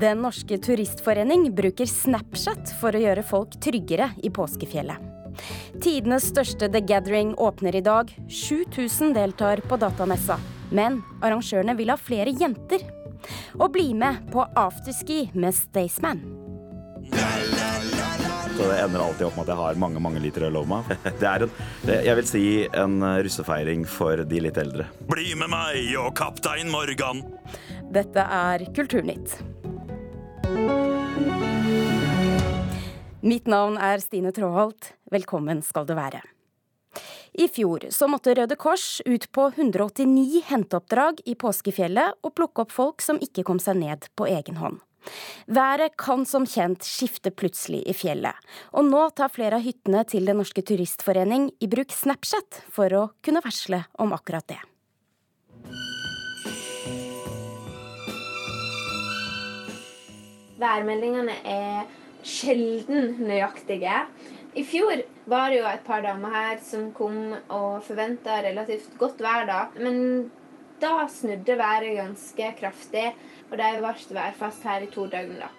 Den norske turistforening bruker Snapchat for å gjøre folk tryggere i påskefjellet. Tidenes største The Gathering åpner i dag. 7000 deltar på datamessa. Men arrangørene vil ha flere jenter. Og bli med på afterski med Staysman. Så det ender alltid opp med at jeg har mange mange liter øl over meg. Det er en, jeg vil si en russefeiring for de litt eldre. Bli med meg og kaptein Morgan! Dette er Kulturnytt. Mitt navn er Stine Tråholt. Velkommen skal du være. I fjor så måtte Røde Kors ut på 189 henteoppdrag i påskefjellet og plukke opp folk som ikke kom seg ned på egen hånd. Været kan som kjent skifte plutselig i fjellet, og nå tar flere av hyttene til Den norske turistforening i bruk Snapchat for å kunne varsle om akkurat det. Værmeldingene er sjelden nøyaktige. I fjor var det jo et par damer her som kom og forventa relativt godt vær da. Men da snudde været ganske kraftig, og de ble værfast her i to døgn. da.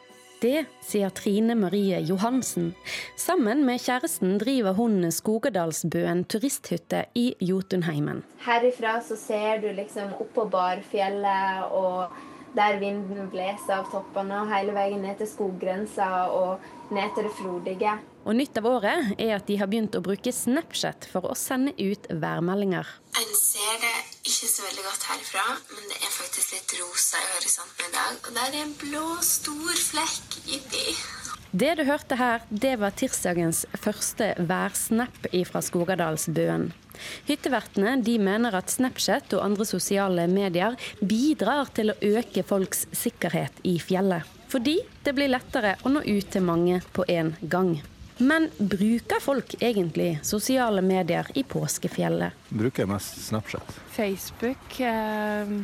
Det sier Trine Marie Johansen. Sammen med kjæresten driver hun Skogedalsbøen turisthytte i Jotunheimen. Herifra så ser du liksom oppå Barfjellet og der vinden blåser av toppene og hele veien ned til skoggrensa og ned til det frodige. Og nytt av året er at de har begynt å bruke Snapchat for å sende ut værmeldinger. En ser det ikke så veldig godt herfra, men det er faktisk litt rosa i horisonten i dag. Og der er en blå, stor flekk inni. Det du hørte her, det var tirsdagens første værsnap fra Skogadalsbøen. Hyttevertene de mener at Snapchat og andre sosiale medier bidrar til å øke folks sikkerhet i fjellet. Fordi det blir lettere å nå ut til mange på en gang. Men bruker folk egentlig sosiale medier i påskefjellet? Bruker jeg mest Snapchat. Facebook, eh,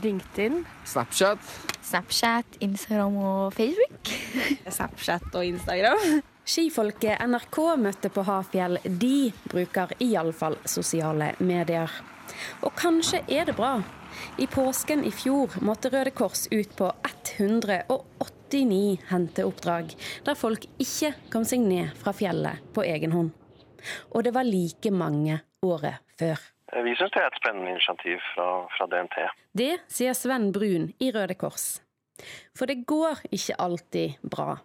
LinkedIn. Snapchat. Snapchat, Instagram og Facebook. Snapchat og Instagram. Skifolket NRK møtte på Hafjell, de bruker iallfall sosiale medier. Og kanskje er det bra. I påsken i fjor måtte Røde Kors ut på 189 henteoppdrag, der folk ikke kom seg ned fra fjellet på egen hånd. Og det var like mange året før. Vi syns det er et spennende initiativ fra, fra DNT. Det sier Sven Brun i Røde Kors. For det går ikke alltid bra.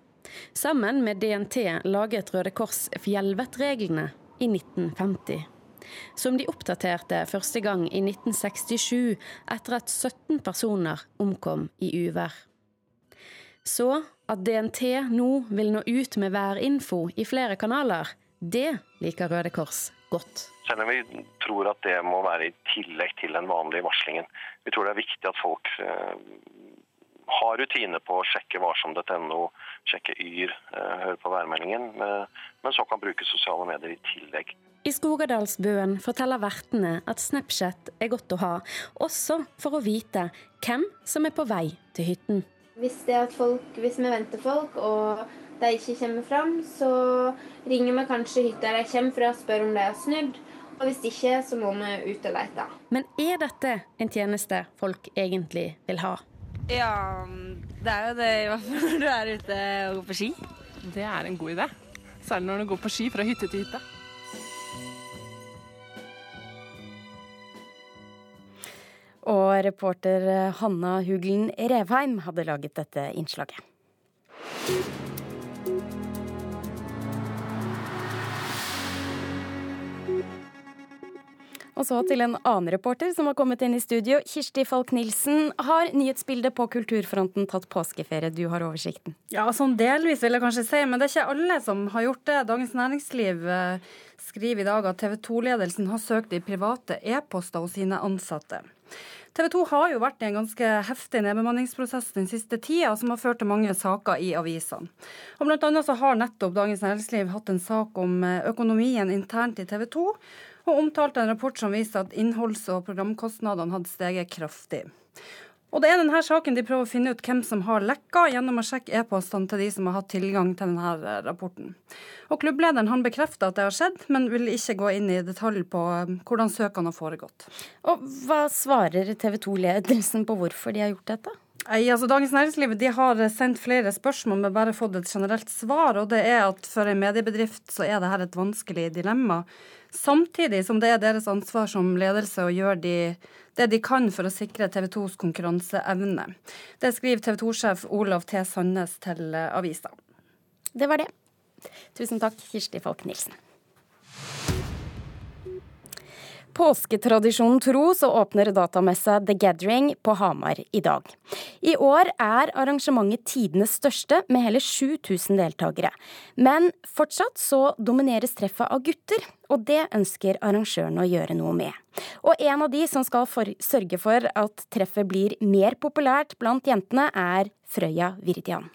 Sammen med DNT laget Røde Kors fjellvettreglene i 1950. Som de oppdaterte første gang i 1967, etter at 17 personer omkom i uvær. Så at DNT nå vil nå ut med værinfo i flere kanaler, det liker Røde Kors godt. Selv om vi tror at det må være i tillegg til den vanlige varslingen. Vi tror det er viktig at folk eh, har rutine på å sjekke varsom.no, sjekke Yr, eh, høre på værmeldingen, men så kan bruke sosiale medier i tillegg. I Skogadalsbøen forteller vertene at Snapchat er godt å ha, også for å vite hvem som er på vei til hytten. Hvis, folk, hvis vi venter folk og de ikke kommer fram, så ringer vi kanskje hytta de kommer fra og spør om de har snudd. Og hvis ikke, så må vi ut og lete. Men er dette en tjeneste folk egentlig vil ha? Ja, det er jo det i hvert fall når du er ute og går på ski. Det er en god idé. Særlig når du går på ski fra hytte til hytte. Og reporter Hanna Huglen Revheim hadde laget dette innslaget. Og så til en annen reporter som har kommet inn i studio. Kirsti Falk Nilsen, har nyhetsbildet på kulturfronten tatt påskeferie? Du har oversikten. Ja, sånn delvis vil jeg kanskje si, men det er ikke alle som har gjort det. Dagens Næringsliv eh, skriver i dag at TV 2-ledelsen har søkt i private e-poster hos sine ansatte. TV 2 har jo vært i en ganske heftig nedbemanningsprosess den siste tida, som har ført til mange saker i avisene. Og Blant annet så har nettopp Dagens Næringsliv hatt en sak om eh, økonomien internt i TV 2 og omtalte en rapport som viste at innholds- og programkostnadene hadde steget kraftig. Og Det er denne saken de prøver å finne ut hvem som har lekka, gjennom å sjekke e-postene til de som har hatt tilgang til denne rapporten. Og Klubblederen han bekrefter at det har skjedd, men vil ikke gå inn i detalj på um, hvordan søkene har foregått. Og Hva svarer TV 2-ledelsen på hvorfor de har gjort dette? Altså Dagens Næringsliv de har sendt flere spørsmål, men bare fått et generelt svar. og det er at For en mediebedrift så er dette et vanskelig dilemma. Samtidig som det er deres ansvar som ledelse å gjøre de, det de kan for å sikre TV 2s konkurranseevne. Det skriver TV 2-sjef Olav T. Sandnes til avisa. Det var det. Tusen takk, Kirsti Falk Nilsen. Påsketradisjonen tro så åpner datamessa The Gathering på Hamar i dag. I år er arrangementet tidenes største, med hele 7000 deltakere. Men fortsatt så domineres treffet av gutter, og det ønsker arrangørene å gjøre noe med. Og en av de som skal for sørge for at treffet blir mer populært blant jentene, er Frøya Virdian.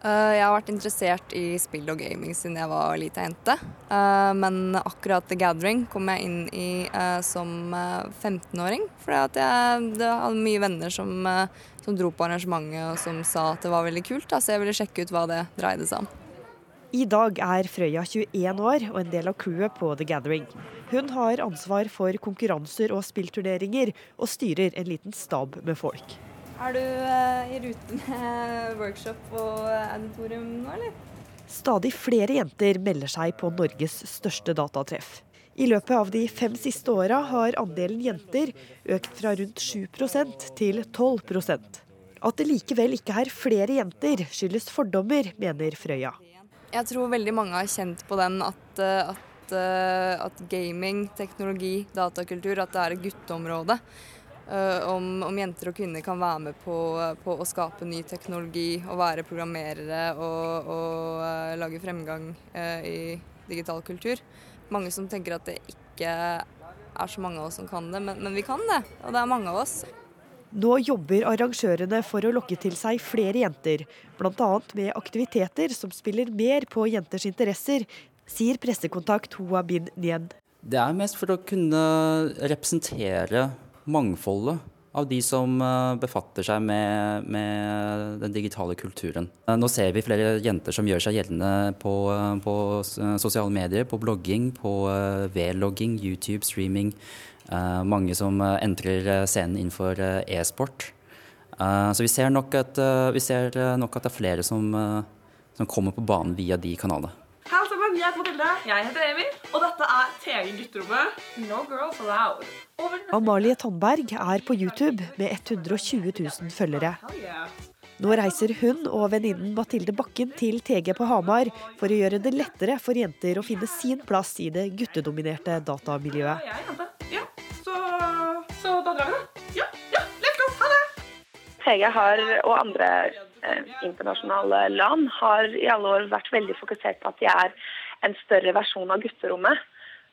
Eh, jeg har vært interessert i spill og gaming siden jeg var lita jente. Eh, men akkurat The Gathering kom jeg inn i eh, som 15-åring. For jeg, hadde mye venner som, som, dro på arrangementet og som sa at det var veldig kult. Så jeg ville sjekke ut hva det dreide seg om. I dag er Frøya 21 år og en del av crewet på The Gathering. Hun har ansvar for konkurranser og spillturneringer, og styrer en liten stab med folk. Er du uh, i rute med workshop og auditorium nå, eller? Stadig flere jenter melder seg på Norges største datatreff. I løpet av de fem siste åra har andelen jenter økt fra rundt 7% til 12% At det likevel ikke er flere jenter, skyldes fordommer, mener Frøya. Jeg tror veldig mange har kjent på den at, eh, at, eh, at gaming, teknologi, datakultur, at det er et gutteområde. Uh, om, om, jenter og kvinner kan være med på, på, å skape ny teknologi og være programmerere og, og uh, lage fremgang uh, i digital kultur. Mange som tenker at det ikke er så mange av oss som kan det, men, men vi kan det. Og det er mange av oss. Nå jobber arrangørene for å lokke til seg flere jenter, bl.a. med aktiviteter som spiller mer på jenters interesser, sier pressekontakt Hoa Bin Nien. Det er mest for å kunne representere mangfoldet av de som eh, befatter seg med, med, den digitale kulturen. Eh, nå ser vi flere jenter som gjør seg gjeldende på, eh, på sosiale medier, på blogging, på V-logging, YouTube, streaming. Mange som entrer scenen innenfor e-sport. Så vi ser, nok at, vi ser nok at det er flere som, som kommer på banen via de kanalene. Hei sammen, jeg heter Mathilde. Jeg heter Emil. Og dette er TG Gutterommet. No girls allowed. Amalie Tandberg er på YouTube med 120 000 følgere. Nå reiser hun og venninnen Mathilde Bakken til TG på Hamar for å gjøre det lettere for jenter å finne sin plass i det guttedominerte datamiljøet. Ja, så, så da drar vi, da. Ja, ja, let's go! Ha det! TG har, og andre Eh, internasjonale land har i alle år vært veldig fokusert på at de er en større versjon av gutterommet.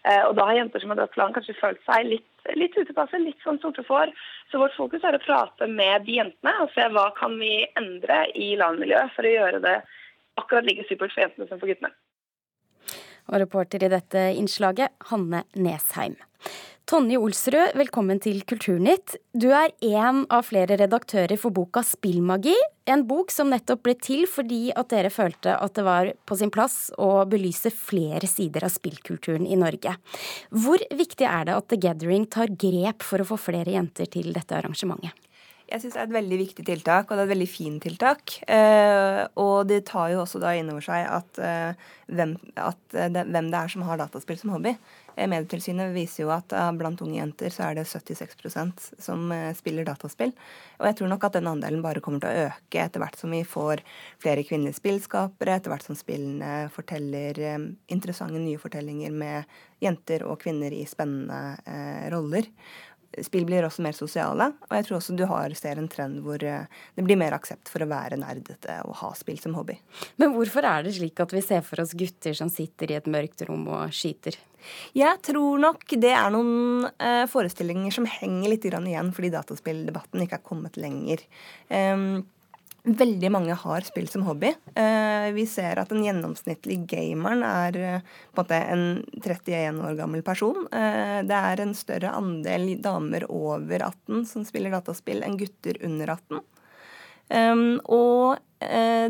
Eh, og da har jenter som har dratt til land kanskje følt seg litt, litt utepasset, litt sånn sorte får. Så vårt fokus er å prate med de jentene og se hva kan vi endre i landmiljøet for å gjøre det akkurat like supert for jentene som for guttene. Og reporter i dette innslaget, Hanne Nesheim. Tonje Olsrød, velkommen til Kulturnytt. Du er en av flere redaktører for boka Spillmagi. En bok som nettopp ble til fordi at dere følte at det var på sin plass å belyse flere sider av spillkulturen i Norge. Hvor viktig er det at The Gathering tar grep for å få flere jenter til dette arrangementet? Jeg syns det er et veldig viktig tiltak, og det er et veldig fint tiltak. Eh, og det tar jo også da inn over seg at, eh, hvem, at det, hvem det er som har dataspill som hobby. Eh, Medietilsynet viser jo at uh, blant unge jenter så er det 76% som uh, spiller dataspill. Og jeg tror nok at den andelen bare kommer til å øke etter hvert som vi får flere kvinnelige spillskapere, etter hvert som spillene forteller interessante nye fortellinger med jenter og kvinner i spennende roller. Spill blir også mer sosiale, og jeg tror også du har, ser en trend hvor det blir mer aksept for å være nerdete og ha spill som hobby. Men hvorfor er det slik at vi ser for oss gutter som sitter i et mørkt rom og skyter? Jeg tror nok det er noen eh, forestillinger som henger litt igjen fordi dataspilldebatten ikke er kommet lenger. Um, Veldig mange har spill som hobby. Eh, vi ser at den gjennomsnittlige gameren er eh, på en måte en 31 år gammel person. Eh, det er en større andel damer over 18 som spiller dataspill enn gutter under 18. Um, og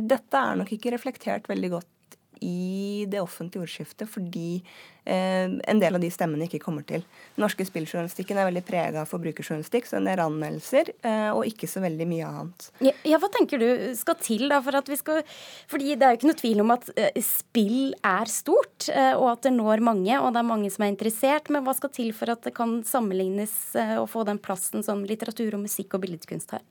dette er nok ikke reflektert veldig godt i det offentlige ordskiftet fordi en del av de stemmene ikke kommer til. Den norske spilljournalistikken er veldig prega av forbrukerjournalistikk, så en del anmeldelser, eh, og ikke så veldig mye annet. Ja, ja, Hva tenker du skal til da for at vi skal Fordi det er jo ikke noe tvil om at eh, spill er stort, eh, og at det når mange, og det er mange som er interessert. Men hva skal til for at det kan sammenlignes eh, og få den plassen som litteratur og musikk og billedkunst har?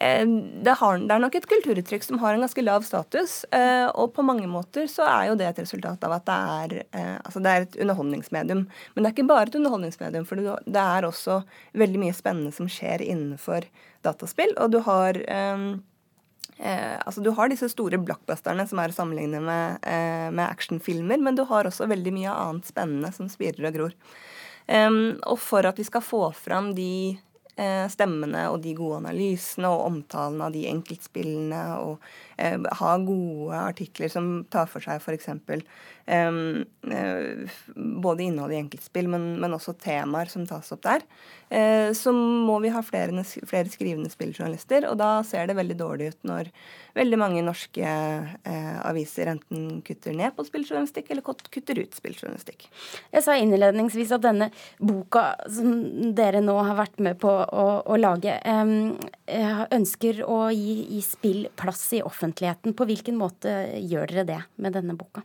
Eh, det, har, det, er nok et kulturuttrykk som har en ganske lav status. Eh, og på mange måter så er jo det et resultat av at det er, eh, altså det er et underholdningsmedium. Men det er ikke bare et underholdningsmedium, for det er også veldig mye spennende som skjer innenfor dataspill. Og du har Eh, altså Du har disse store blockbusterne som er å sammenligne med, eh, med actionfilmer, men du har også veldig mye annet spennende som spirer og gror. Um, og for at vi skal få fram de stemmene og de gode analysene og omtalen av de enkeltspillene. Og eh, ha gode artikler som tar for seg f.eks. Eh, eh, både innholdet i enkeltspill, men, men, også temaer som tas opp der. Eh, så må vi ha flere, flere skrivende spilljournalister, og da ser det veldig dårlig ut når veldig mange norske eh, aviser enten kutter ned på spilljournalistikk eller kutter ut spilljournalistikk. Jeg sa innledningsvis at denne boka som dere nå har vært med på å, å lage, ønsker å gi, gi spill plass i offentligheten. På hvilken måte gjør dere det med denne boka?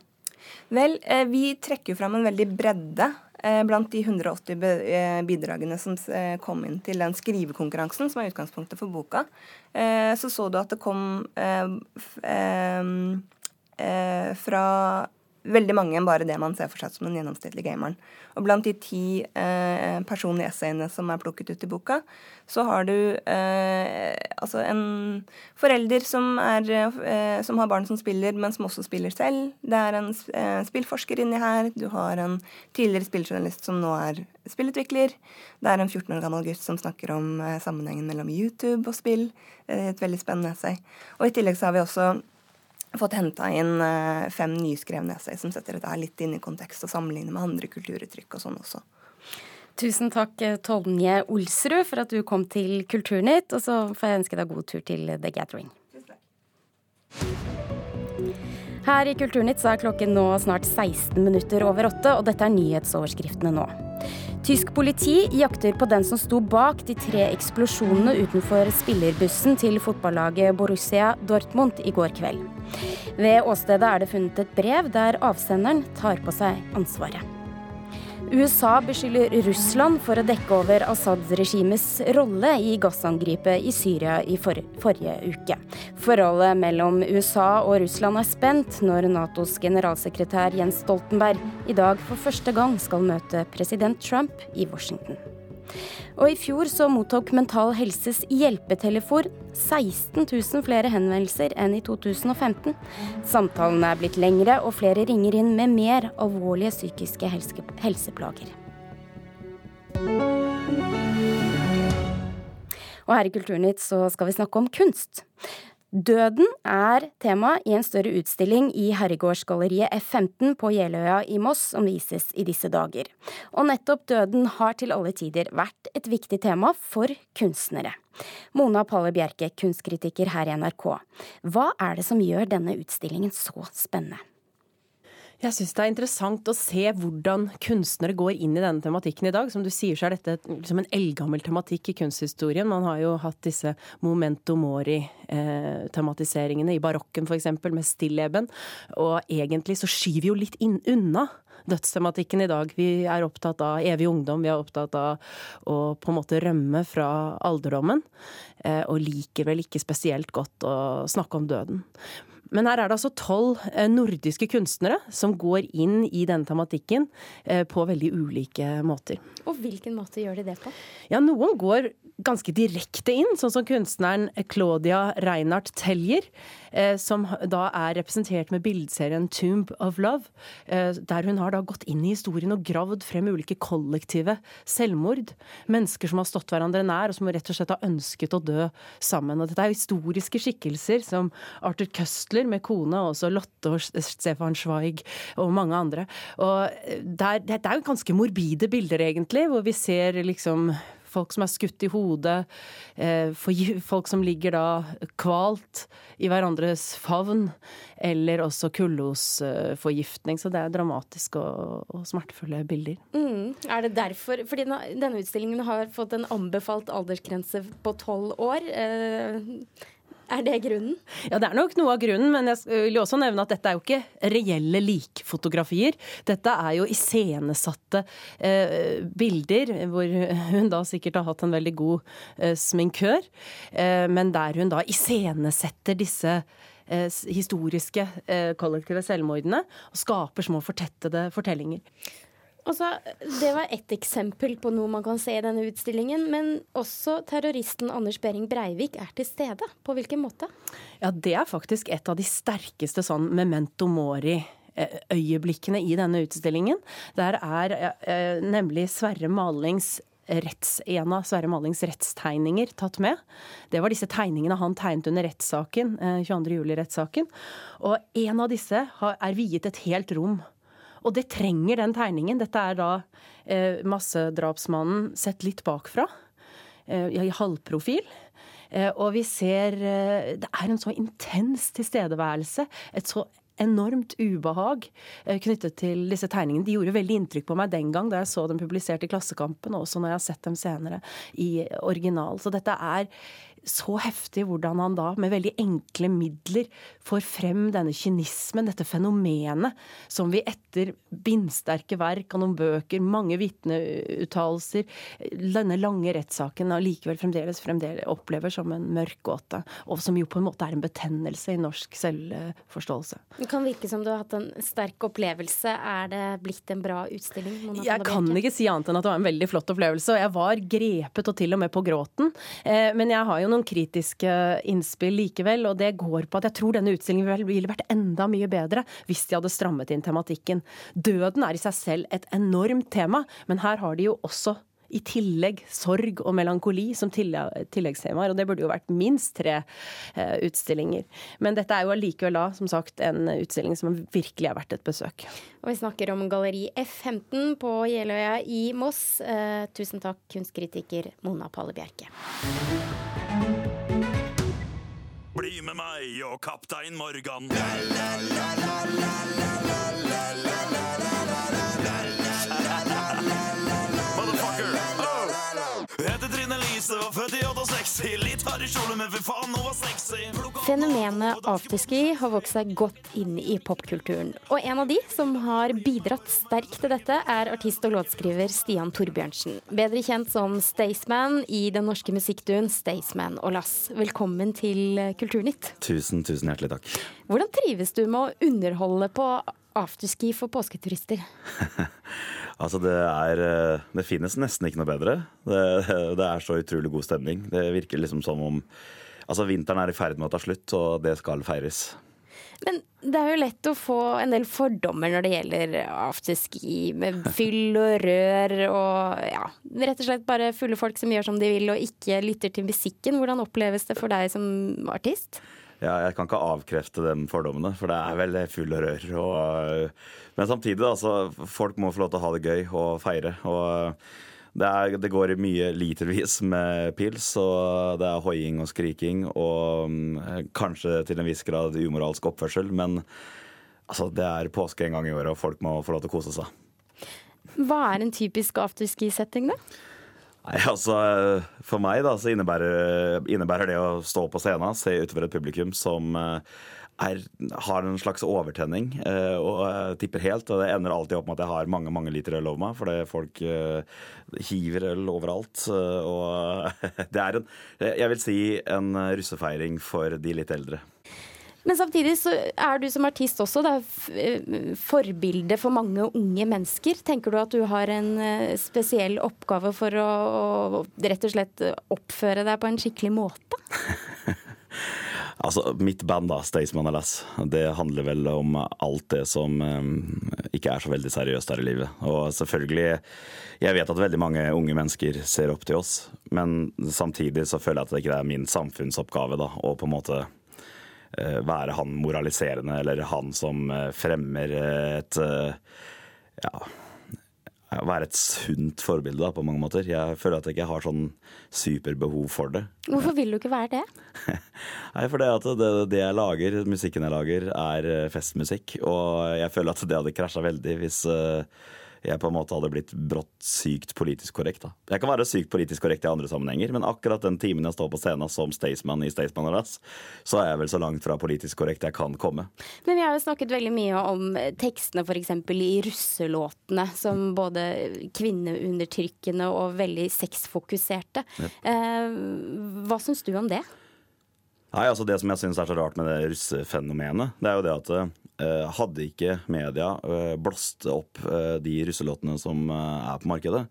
Vel, eh, vi trekker fram en veldig bredde Eh, blant de 180 eh, bidragene som kom inn til den skrivekonkurransen, som er utgangspunktet for boka, så så du at det kom fra veldig mange enn bare det man ser for seg som den gjennomsnittlige gameren. Og blant de ti eh, personlige essayene som er plukket ut i boka, så har du eh, altså en forelder som, er, eh, som, har barn som spiller, men som også spiller selv. Det er en eh, spillforsker inni her. Du har en tidligere spilljournalist som nå er spillutvikler. Det er en 14 år gammel gutt som snakker om eh, sammenhengen mellom YouTube og spill. Et veldig spennende essay. Og i tillegg så har vi også fått henta inn eh, fem nyskrevne essay som setter dette litt inn i kontekst og sammenligner med andre kulturuttrykk og sånn også. Tusen takk, eh, Tonje Olsrud, for at du kom til Kulturnytt. Og så får jeg ønske deg god tur til The Gathering. Her i Kulturnytt så er klokken nå snart 16 minutter over åtte, og dette er nyhetsoverskriftene nå. Tysk politi jakter på den som sto bak de tre eksplosjonene utenfor spillerbussen til fotballaget Borussia Dortmund i går kveld. Ved åstedet er det funnet et brev der avsenderen tar på seg ansvaret. USA beskylder Russland for å dekke over Assad-regimets rolle i gassangripet i Syria i for forrige uke. Forholdet mellom USA og Russland er spent når Natos generalsekretær Jens Stoltenberg i dag for første gang skal møte president Trump i Washington. Og i fjor så mottok Mental Helses hjelpetelefon 16 000 flere henvendelser enn i 2015. Samtalene er blitt lengre, og flere ringer inn med mer alvorlige psykiske helse helseplager. Og her i Kulturnytt så skal vi snakke om kunst. Døden er tema i en større utstilling i Herregårdsgalleriet F15 på Jeløya i Moss, som vises i disse dager. Og nettopp døden har til alle tider vært et viktig tema for kunstnere. Mona Palle Bjerke, kunstkritiker her i NRK. Hva er det som gjør denne utstillingen så spennende? Jeg syns det er interessant å se hvordan kunstnere går inn i denne tematikken i dag. Som du sier, så er dette liksom en eldgammel tematikk i kunsthistorien. Man har jo hatt disse momento mori-tematiseringene i barokken f.eks. med stilleben. Og egentlig så skyver vi jo litt inn, unna dødstematikken i dag. Vi er opptatt av evig ungdom, vi er opptatt av å på en måte rømme fra alderdommen. Eh, og liker vel ikke spesielt godt å snakke om døden. Men her er det altså tolv eh, nordiske kunstnere som går inn i denne tematikken eh, på veldig ulike måter. Og hvilken måte gjør de det på? Ja, Noen går ganske direkte inn, sånn som kunstneren Claudia Reinhardt Teljer. Eh, som da er representert med bildeserien 'Tomb of Love'. Der hun har da gått inn i historien og gravd frem ulike kollektive selvmord. Mennesker som har stått hverandre nær, og som rett og slett har ønsket å dø sammen. Og dette er historiske skikkelser som Arthur Køstler med kone, og også Lotte og Stefan Schweig og mange andre. Og det er, det er jo ganske morbide bilder, egentlig, hvor vi ser liksom folk som er skutt i hodet, eh, folk som ligger da kvalt i hverandres favn, eller også kullosforgiftning. Så det er dramatiske og, og smertefulle bilder. Mm. Er det derfor Fordi denne utstillingen har fått en anbefalt aldersgrense på tolv år. Er det grunnen? Ja, det er nok noe av grunnen, men jeg vil også nevne at dette er jo ikke reelle likfotografier. Dette er jo iscenesatte eh, bilder, hvor hun da sikkert har hatt en veldig god eh, sminkør, eh, men der hun da iscenesetter disse eh, historiske eh, kollektive selvmordene og skaper små fortettede fortellinger. Altså, det var ett eksempel på noe man kan se i denne utstillingen. Men også terroristen Anders Behring Breivik er til stede. På hvilken måte? Ja, Det er faktisk et av de sterkeste sånn memento mori-øyeblikkene i denne utstillingen. Der er eh, nemlig Sverre Malings retts, en av Sverre Malings rettstegninger tatt med. Det var disse tegningene han tegnet under rettssaken, 22. Eh, juli-rettssaken. Og en av disse er viet et helt rom. Og det trenger den tegningen. Dette er da eh, massedrapsmannen sett litt bakfra, eh, i halvprofil. Eh, og vi ser eh, Det er en så intens tilstedeværelse. Et så enormt ubehag eh, knyttet til disse tegningene. De gjorde veldig inntrykk på meg den gang da jeg så dem publisert i Klassekampen, og også når jeg har sett dem senere i original. Så dette er så heftig hvordan han da med veldig enkle midler får frem denne kynismen, dette fenomenet, som vi etter bindsterke verk og noen bøker, mange vitneuttalelser, denne lange rettssaken allikevel fremdeles, fremdeles opplever som en mørk gåte. Og som jo på en måte er en betennelse i norsk selvforståelse. Det kan virke som du har hatt en sterk opplevelse. Er det blitt en bra utstilling? Mona jeg kan ikke si annet enn at det var en veldig flott opplevelse. Og jeg var grepet og til og med på gråten. Eh, men jeg har jo noen kritiske innspill likevel, og det går på at jeg tror denne utstillingen ville vært enda mye bedre hvis de hadde strammet inn tematikken. Døden er i seg selv et enormt tema, men her har de jo også i tillegg sorg og melankoli som tilleggstemaer. Og det burde jo vært minst tre eh, utstillinger. Men dette er jo allikevel da, som sagt, en utstilling som virkelig er verdt et besøk. Og vi snakker om Galleri F15 på Jeløya i Moss. Eh, tusen takk, kunstkritiker Mona Palle Bjerke. Bli med meg og kaptein Morgan. La, la, la, la, la, la. Fenomenet afterski har vokst seg godt inn i popkulturen. Og en av de som har bidratt sterkt til dette, er artist og låtskriver Stian Torbjørnsen. Bedre kjent som Staysman i den norske musikkduen Staysman og Lass. Velkommen til Kulturnytt. Tusen, tusen hjertelig takk. Hvordan trives du med å underholde på afterski for påsketurister? altså det er eh, Det finnes nesten ikke noe bedre. Det, det, er så utrolig god stemning. Det virker liksom som om Altså vinteren er i ferd med å ta slutt, og det skal feires. Men det er jo lett å få en del fordommer når det gjelder afterski, med fyll og rør og ja, rett og slett bare fulle folk som gjør som de vil og ikke lytter til musikken. Hvordan oppleves det for deg som artist? Ja, jeg kan ikke avkrefte de fordommene, for det er vel full rør. Og, men samtidig, altså, folk må få lov til å ha det gøy og feire. og det, er, det, går i mye litervis med pils, og det er hoiing og skriking og um, kanskje til en viss grad umoralsk oppførsel, men altså, det er påske en gang i året, og folk må få lov til å kose seg. Hva er en typisk afterski-setting, da? Nei, altså For meg da, så innebærer, innebærer, det å stå på scenen, se utover et publikum som eh, er, har en slags overtenning eh, og eh, tipper helt. Og det ender alltid opp med at jeg har mange mange liter øl over meg, fordi folk hiver øl overalt. Og det er en, jeg vil si, en russefeiring for de litt eldre. Men samtidig så er du som artist også da, eh, forbilde for mange unge mennesker. Tenker du at du har en eh, spesiell oppgave for å, å rett og slett oppføre deg på en skikkelig måte? Altså, Mitt band, da, Staysman LS, det handler vel om alt det som eh, ikke er så veldig seriøst her i livet. Og selvfølgelig, jeg vet at veldig mange unge mennesker ser opp til oss, men samtidig så føler jeg at det ikke er min samfunnsoppgave da, å på en måte være han moraliserende eller han som eh, fremmer et eh, ja, være et sunt forbilde da, på mange måter. Jeg føler at jeg ikke har sånn superbehov for det. Hvorfor vil du ikke være det? Nei, for det, at det, det jeg lager, musikken jeg lager, er eh, festmusikk. Og jeg føler at det hadde krasja veldig hvis uh, jeg på en måte hadde blitt brått sykt politisk korrekt. da. Jeg kan være sykt politisk korrekt i andre sammenhenger, men akkurat den timen jeg står på scenen som Staysman i Staysman og Lass, så er jeg vel så langt fra politisk korrekt jeg kan komme. Men vi har jo snakket veldig mye om tekstene f.eks. i russelåtene, som både kvinneundertrykkende og veldig sexfokuserte. Yep. Eh, hva syns du om det? Nei, altså Det som jeg syns er så rart med det russefenomenet, det er jo det at eh, hadde ikke media eh, blåst opp eh, de russelåtene som eh, er på markedet,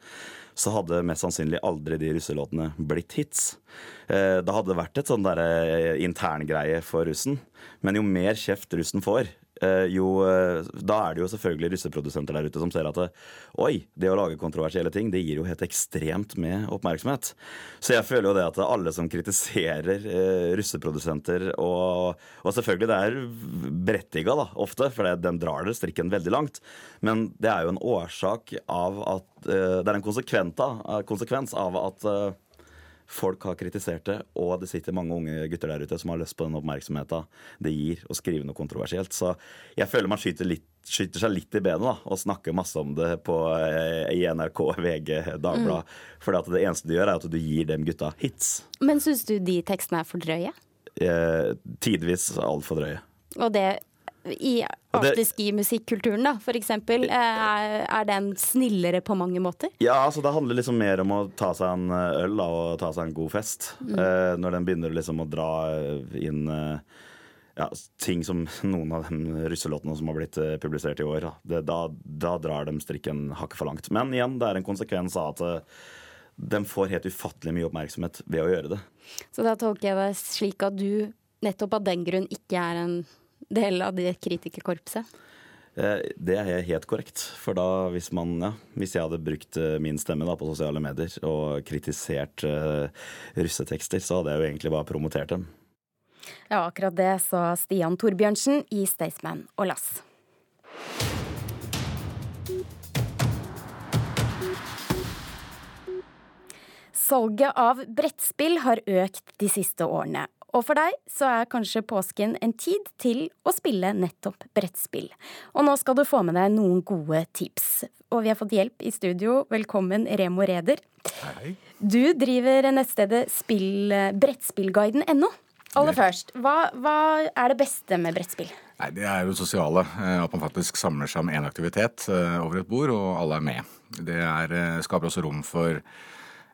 så hadde mest sannsynlig aldri de russelåtene blitt hits. Da hadde det vært et sånn derre interngreie for russen. Men jo mer kjeft russen får, eh, jo eh, Da er det jo selvfølgelig russeprodusenter der ute som ser at det, oi, det å lage kontroversielle ting, det gir jo helt ekstremt med oppmerksomhet. Så jeg føler jo det at alle som kritiserer eh, russeprodusenter, og, og selvfølgelig det er berettiga da, ofte, for det, den drar det strikken veldig langt, men det er jo en årsak av at eh, Det er en konsekvens av at eh, folk har kritisert det, og det sitter mange unge gutter der ute som har lyst på den oppmerksomheten det gir å skrive noe kontroversielt. Så jeg føler man skyter, litt, skyter seg litt i benet da, og snakker masse om det på, eh, i NRK, VG, Dagbladet. Mm. For det eneste du gjør, er at du gir dem gutta hits. Men syns du de tekstene er for drøye? Eh, tidvis altfor drøye. Og det i afterski-musikkulturen, da, eksempel, er, er den snillere på mange måter? Ja, altså det handler liksom mer om å ta seg en øl da, og ta seg en god fest. Mm. Eh, når den begynner liksom å dra inn eh, ja, ting som noen av de russelåtene som har blitt eh, publisert i år, da, det, da, da drar de strikken hakket for langt. Men igjen, det er en konsekvens av at eh, de får helt ufattelig mye oppmerksomhet ved å gjøre det. Så da tolker jeg det slik at du nettopp av den grunn ikke er en del av det kritikerkorpset? Eh, det er helt korrekt. For da, hvis, man, ja, hvis jeg hadde brukt eh, min stemme da, på sosiale medier og kritisert uh, russetekster, så hadde jeg jo egentlig bare promotert dem. Ja, akkurat det sa Stian Torbjørnsen i Staysman og Lass. Salget av brettspill har økt de siste årene, og for deg så er kanskje påsken en tid til å spille nettopp brettspill. Og nå skal du få med deg noen gode tips. Og vi har fått hjelp i studio. Velkommen, Remo Reder. Hei. Du driver nettstedet spill, brettspillguiden.no. Aller først, hva, hva, er det beste med brettspill? Nei, Det er jo sosiale. eh, At man faktisk samler seg om én aktivitet eh, over et bord, og alle er med. Det er, eh, skaper også rom for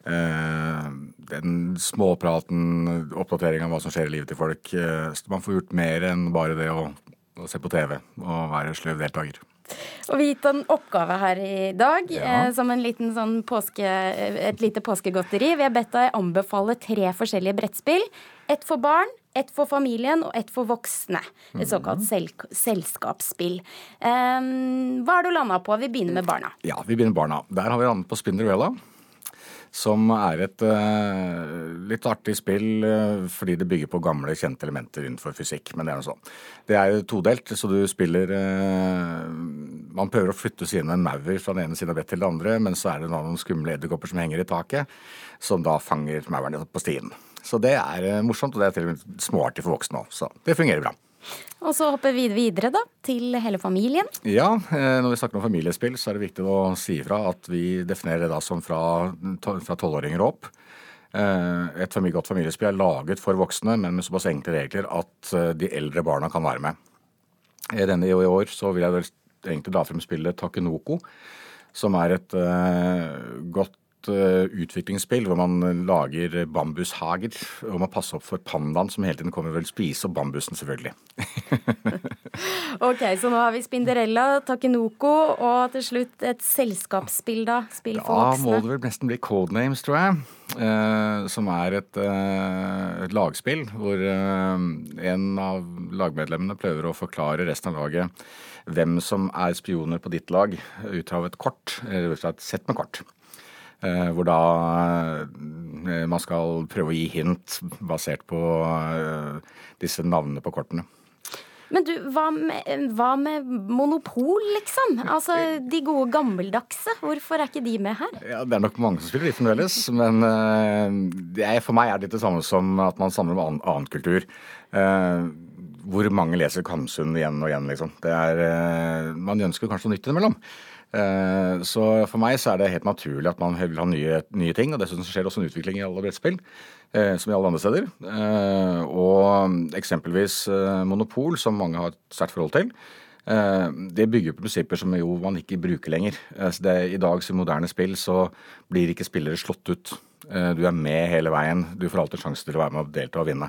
den småpraten, oppdatering av hva som skjer i livet til folk. så man får gjort mer enn bare det å, å se på TV og være sløv deltaker. Og vi gitt en oppgave her i dag ja. eh, som en liten sånn påske, et lite påskegodteri. Vi har bedt deg anbefale tre forskjellige brettspill. Ett for barn, ett for familien og ett for voksne. Et såkalt sel selskapsspill. Eh, hva har du landa på? Vi begynner med barna. Ja, vi begynner med barna. Der har vi landet på Spinderella som er et uh, litt artig spill uh, fordi det bygger på gamle, kjente elementer innenfor fysikk. Men det er noe sånn. Det er todelt, så du spiller uh, Man prøver å flytte sine maur fra den ene siden av brettet til den andre, men så er det noen skumle edderkopper som henger i taket, som da fanger maurene på stien. Så det er morsomt, og det er til og med småartig for voksne òg. Så det fungerer bra. Og så hopper vi videre da, til hele familien. Ja, når vi snakker om familiespill, så er det viktig å si ifra at vi definerer det da som fra tolvåringer opp. Et godt familiespill er laget for voksne, men med såpass enkle regler at de eldre barna kan være med. I Denne i år så vil jeg vel egentlig dra frem spillet Takenoko, som er et godt utviklingsspill hvor man lager bambushager. Og må passe opp for pandaen som hele tiden kommer og vil spise og bambusen, selvfølgelig. ok, så nå har vi Spinderella, Takenoko og til slutt et selskapsspill, da? Spill for voksne. må det vel nesten bli Codenames, tror jeg. Eh, som er et, eh, et, lagspill hvor eh, en av lagmedlemmene prøver å forklare resten av laget hvem som er spioner på ditt lag ut av et kort, eller et sett med kort. Eh, hvor da eh, man skal prøve å gi hint basert på eh, disse navnene på kortene. Men du, hva med, hva med monopol, liksom? Altså de gode gammeldagse. Hvorfor er ikke de med her? Ja, Det er nok mange som spiller de fremdeles, men er, for meg er det litt det samme som at man samler med annen, annen kultur. Uh, hvor mange leser Kamsund igjen og igjen, liksom. Det er, uh, man ønsker kanskje noe nytt innimellom. Eh, så for meg så er det helt naturlig at man vil ha nye, nye ting. Og dessuten skjer det også en utvikling i alle brettspill, eh, som i alle andre steder. Eh, og eksempelvis Monopol, som mange har et sterkt forhold til. Det bygger på prinsipper som jo man ikke bruker lenger. Det, I dags moderne spill så blir ikke spillere slått ut. Du er med hele veien. Du får alltid sjanse til å være med og delta og vinne.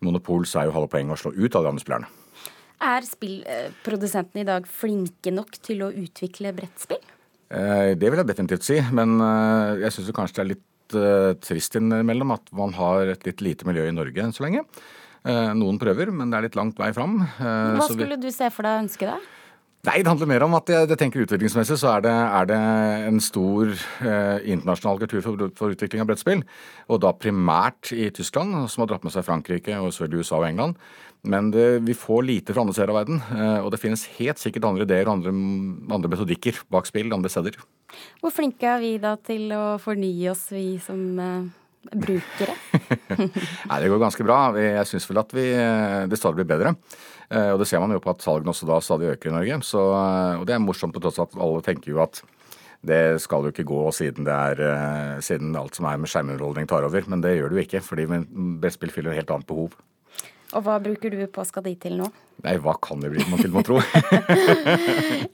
Monopol så er jo halve poenget å slå ut av de andre spillerne. Er spillprodusentene i dag flinke nok til å utvikle brettspill? Eh, det vil jeg definitivt si, men eh, jeg syns kanskje det er litt eh, trist innimellom at man har et litt lite miljø i Norge enn så lenge. Noen prøver, men det er litt langt vei fram. Hva skulle du se for deg å ønske deg? Nei, Det handler mer om at jeg, tenker utviklingsmessig så er det, er det en stor eh, internasjonal kultur for, for, utvikling av brettspill. Og da primært i Tyskland, som har dratt med seg Frankrike og selvfølgelig USA og England. Men det, vi får lite fra andre steder av verden, eh, og det finnes helt sikkert andre ideer og andre, andre metodikker bak spill andre steder. Hvor flinke er vi da til å fornye oss, vi som eh, brukere? Nei, Det går ganske bra. Jeg syns vel at vi, eh, det stadig blir bedre. Og det ser man jo på at salgene også da stadig øker i Norge. Så, og det er morsomt på tross av at alle tenker jo at det skal jo ikke gå siden, det er, siden alt som er med skjermunderholdning tar over. Men det gjør det jo ikke, fordi brettspill fyller et helt annet behov. Og hva bruker du på skal til nå? Nei, hva kan det bli, man til må tro?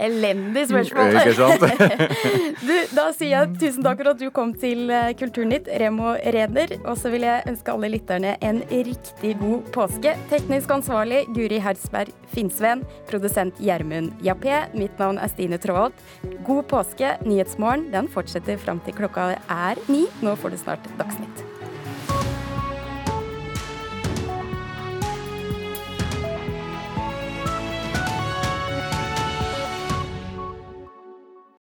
Elendig spørsmål. Ikke sant? du, da sier jeg tusen takk for at du kom til eh, Kulturnytt, Remo Reder. Og så vil jeg ønske alle lytterne en riktig god påske. Teknisk ansvarlig Guri Hersberg Finnsveen. Produsent Gjermund Jappé. Mitt navn er Stine Traalt. God påske. Nyhetsmorgen den fortsetter fram til klokka er ni. Nå får du snart Dagsnytt.